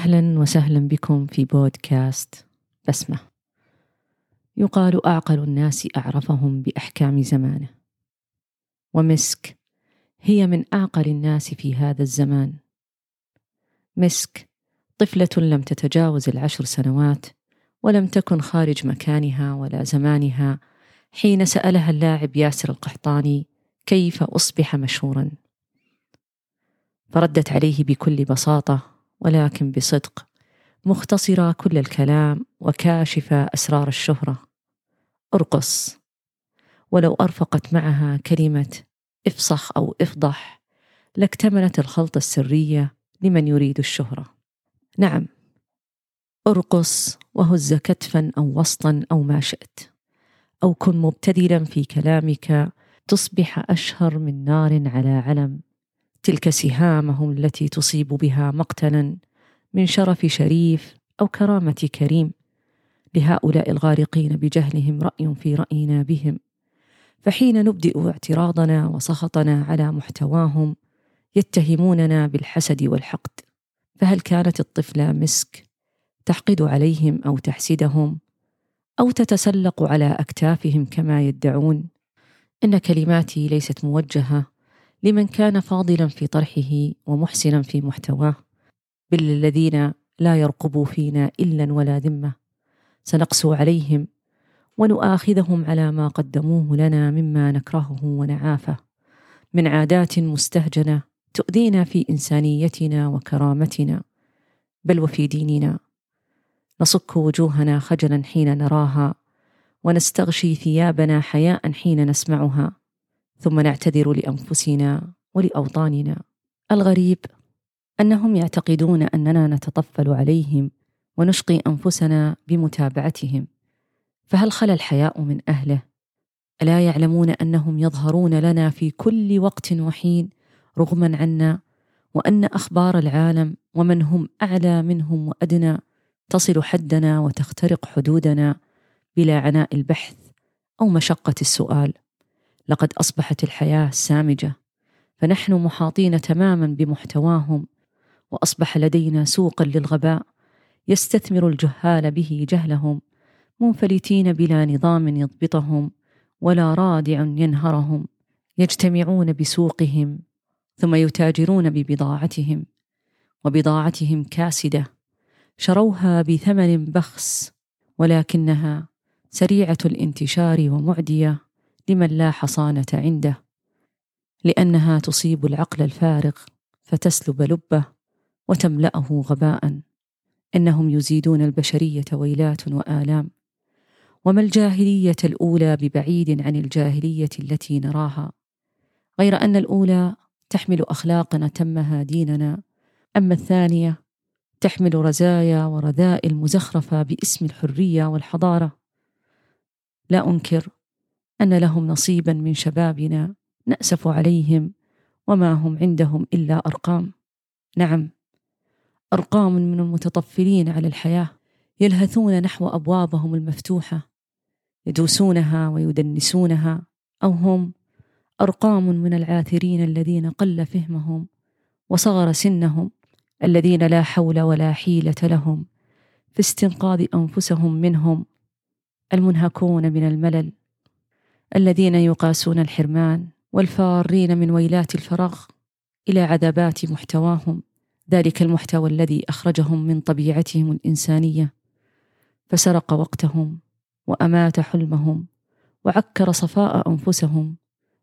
أهلا وسهلا بكم في بودكاست بسمة. يقال أعقل الناس أعرفهم بأحكام زمانه. ومسك هي من أعقل الناس في هذا الزمان. مسك طفلة لم تتجاوز العشر سنوات ولم تكن خارج مكانها ولا زمانها حين سألها اللاعب ياسر القحطاني كيف أصبح مشهورا. فردت عليه بكل بساطة ولكن بصدق مختصرة كل الكلام وكاشفة أسرار الشهرة. أرقص. ولو أرفقت معها كلمة إفصح أو إفضح لاكتملت الخلطة السرية لمن يريد الشهرة. نعم. أرقص وهز كتفا أو وسطا أو ما شئت. أو كن مبتذلا في كلامك تصبح أشهر من نار على علم. تلك سهامهم التي تصيب بها مقتلا من شرف شريف أو كرامة كريم. لهؤلاء الغارقين بجهلهم رأي في رأينا بهم. فحين نبدئ اعتراضنا وسخطنا على محتواهم يتهموننا بالحسد والحقد. فهل كانت الطفله مسك تحقد عليهم أو تحسدهم؟ أو تتسلق على أكتافهم كما يدعون؟ إن كلماتي ليست موجهة. لمن كان فاضلا في طرحه ومحسنا في محتواه. بل الذين لا يرقبوا فينا إلا ولا ذمة. سنقسو عليهم ونؤاخذهم على ما قدموه لنا مما نكرهه ونعافه. من عادات مستهجنة تؤذينا في إنسانيتنا وكرامتنا. بل وفي ديننا. نصك وجوهنا خجلا حين نراها. ونستغشي ثيابنا حياء حين نسمعها. ثم نعتذر لأنفسنا ولأوطاننا. الغريب أنهم يعتقدون أننا نتطفل عليهم ونشقي أنفسنا بمتابعتهم. فهل خلا الحياء من أهله؟ ألا يعلمون أنهم يظهرون لنا في كل وقت وحين رغما عنا وأن أخبار العالم ومن هم أعلى منهم وأدنى تصل حدنا وتخترق حدودنا بلا عناء البحث أو مشقة السؤال. لقد أصبحت الحياة سامجة. فنحن محاطين تماما بمحتواهم وأصبح لدينا سوقا للغباء. يستثمر الجهال به جهلهم منفلتين بلا نظام يضبطهم ولا رادع ينهرهم. يجتمعون بسوقهم ثم يتاجرون ببضاعتهم وبضاعتهم كاسدة. شروها بثمن بخس ولكنها سريعة الانتشار ومعدية. لمن لا حصانة عنده لأنها تصيب العقل الفارغ فتسلب لبه وتملأه غباء. إنهم يزيدون البشرية ويلات وآلام. وما الجاهلية الأولى ببعيد عن الجاهلية التي نراها؟ غير أن الأولى تحمل أخلاقنا تمها ديننا أما الثانية تحمل رزايا ورذائل مزخرفة باسم الحرية والحضارة. لا أنكر أن لهم نصيبا من شبابنا نأسف عليهم وما هم عندهم إلا أرقام. نعم أرقام من المتطفلين على الحياة يلهثون نحو أبوابهم المفتوحة يدوسونها ويدنسونها أو هم أرقام من العاثرين الذين قل فهمهم وصغر سنهم الذين لا حول ولا حيلة لهم في استنقاذ أنفسهم منهم المنهكون من الملل. الذين يقاسون الحرمان والفارين من ويلات الفراغ إلى عذابات محتواهم. ذلك المحتوى الذي أخرجهم من طبيعتهم الإنسانية. فسرق وقتهم وأمات حلمهم وعكر صفاء أنفسهم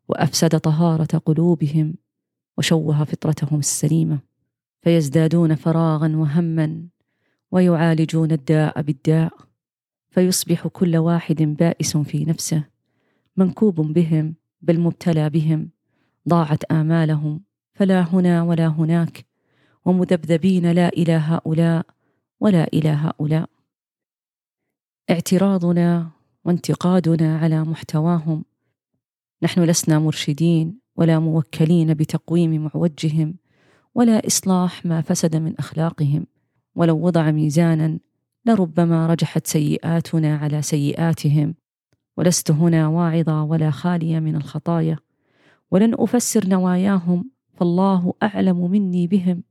وأفسد طهارة قلوبهم وشوه فطرتهم السليمة. فيزدادون فراغا وهما ويعالجون الداء بالداء. فيصبح كل واحد بائس في نفسه. منكوب بهم بل مبتلى بهم. ضاعت آمالهم فلا هنا ولا هناك. ومذبذبين لا إلى هؤلاء ولا إلى هؤلاء. اعتراضنا وانتقادنا على محتواهم. نحن لسنا مرشدين ولا موكلين بتقويم معوجهم ولا إصلاح ما فسد من أخلاقهم. ولو وضع ميزانا لربما رجحت سيئاتنا على سيئاتهم. ولست هنا واعظة ولا خالية من الخطايا. ولن أفسر نواياهم فالله أعلم مني بهم.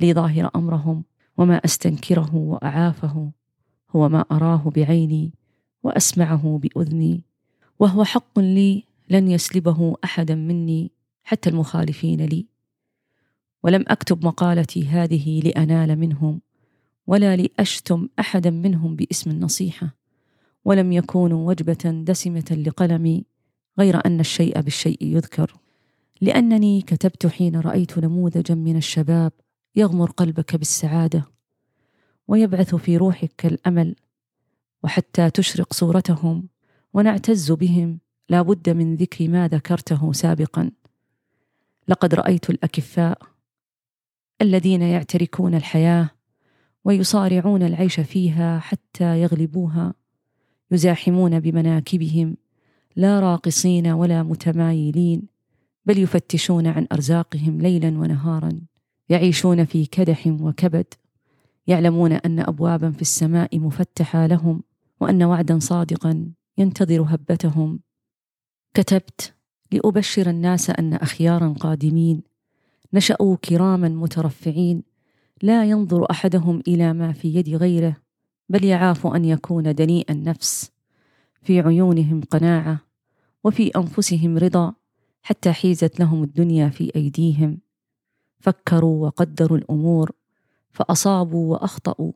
لي ظاهر أمرهم وما أستنكره وأعافه. هو ما أراه بعيني وأسمعه بأذني. وهو حق لي لن يسلبه أحدا مني حتى المخالفين لي. ولم أكتب مقالتي هذه لأنال منهم ولا لأشتم أحدا منهم باسم النصيحة. ولم يكونوا وجبة دسمة لقلمي غير أن الشيء بالشيء يذكر. لأنني كتبت حين رأيت نموذجا من الشباب يغمر قلبك بالسعادة ويبعث في روحك الامل وحتى تشرق صورتهم ونعتز بهم. لا بد من ذكر ما ذكرته سابقا. لقد رأيت الأكفاء الذين يعتركون الحياة ويصارعون العيش فيها حتى يغلبوها. يزاحمون بمناكبهم لا راقصين ولا متمايلين بل يفتشون عن أرزاقهم ليلا ونهارا يعيشون في كدح وكبد يعلمون أن ابوابا في السماء مفتحة لهم وأن وعدا صادقا ينتظر هبتهم. كتبت لأبشر الناس أن اخيارا قادمين نشأوا كراما مترفعين لا ينظر أحدهم إلى ما في يد غيره بل يعاف أن يكون دنيء النفس. في عيونهم قناعة وفي أنفسهم رضا حتى حيزت لهم الدنيا في أيديهم. فكروا وقدروا الأمور فأصابوا وأخطأوا.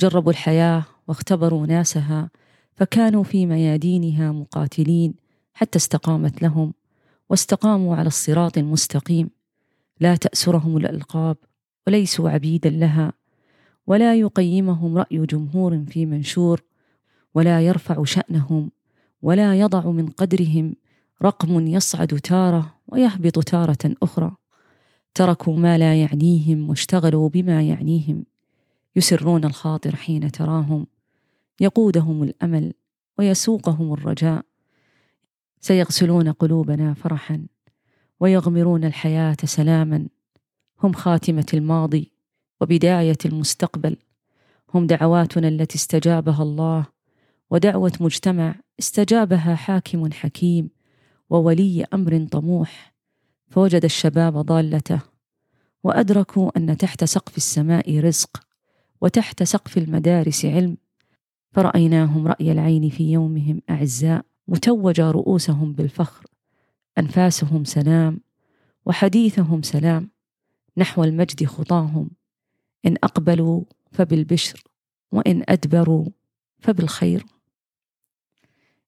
جربوا الحياة واختبروا ناسها فكانوا في ميادينها مقاتلين حتى استقامت لهم واستقاموا على الصراط المستقيم. لا تأسرهم الألقاب وليسوا عبيدا لها. ولا يقيمهم رأي جمهور في منشور ولا يرفع شأنهم ولا يضع من قدرهم رقم يصعد تارة ويهبط تارة أخرى. تركوا ما لا يعنيهم واشتغلوا بما يعنيهم. يسرون الخاطر حين تراهم. يقودهم الأمل ويسوقهم الرجاء. سيغسلون قلوبنا فرحا ويغمرون الحياة سلاما. هم خاتمة الماضي. وبداية المستقبل. هم دعواتنا التي استجابها الله ودعوة مجتمع استجابها حاكم حكيم وولي أمر طموح. فوجد الشباب ضالته وأدركوا أن تحت سقف السماء رزق وتحت سقف المدارس علم. فرأيناهم رأي العين في يومهم أعزاء متوج رؤوسهم بالفخر. أنفاسهم سلام وحديثهم سلام. نحو المجد خطاهم. إن أقبلوا فبالبشر وإن أدبروا فبالخير.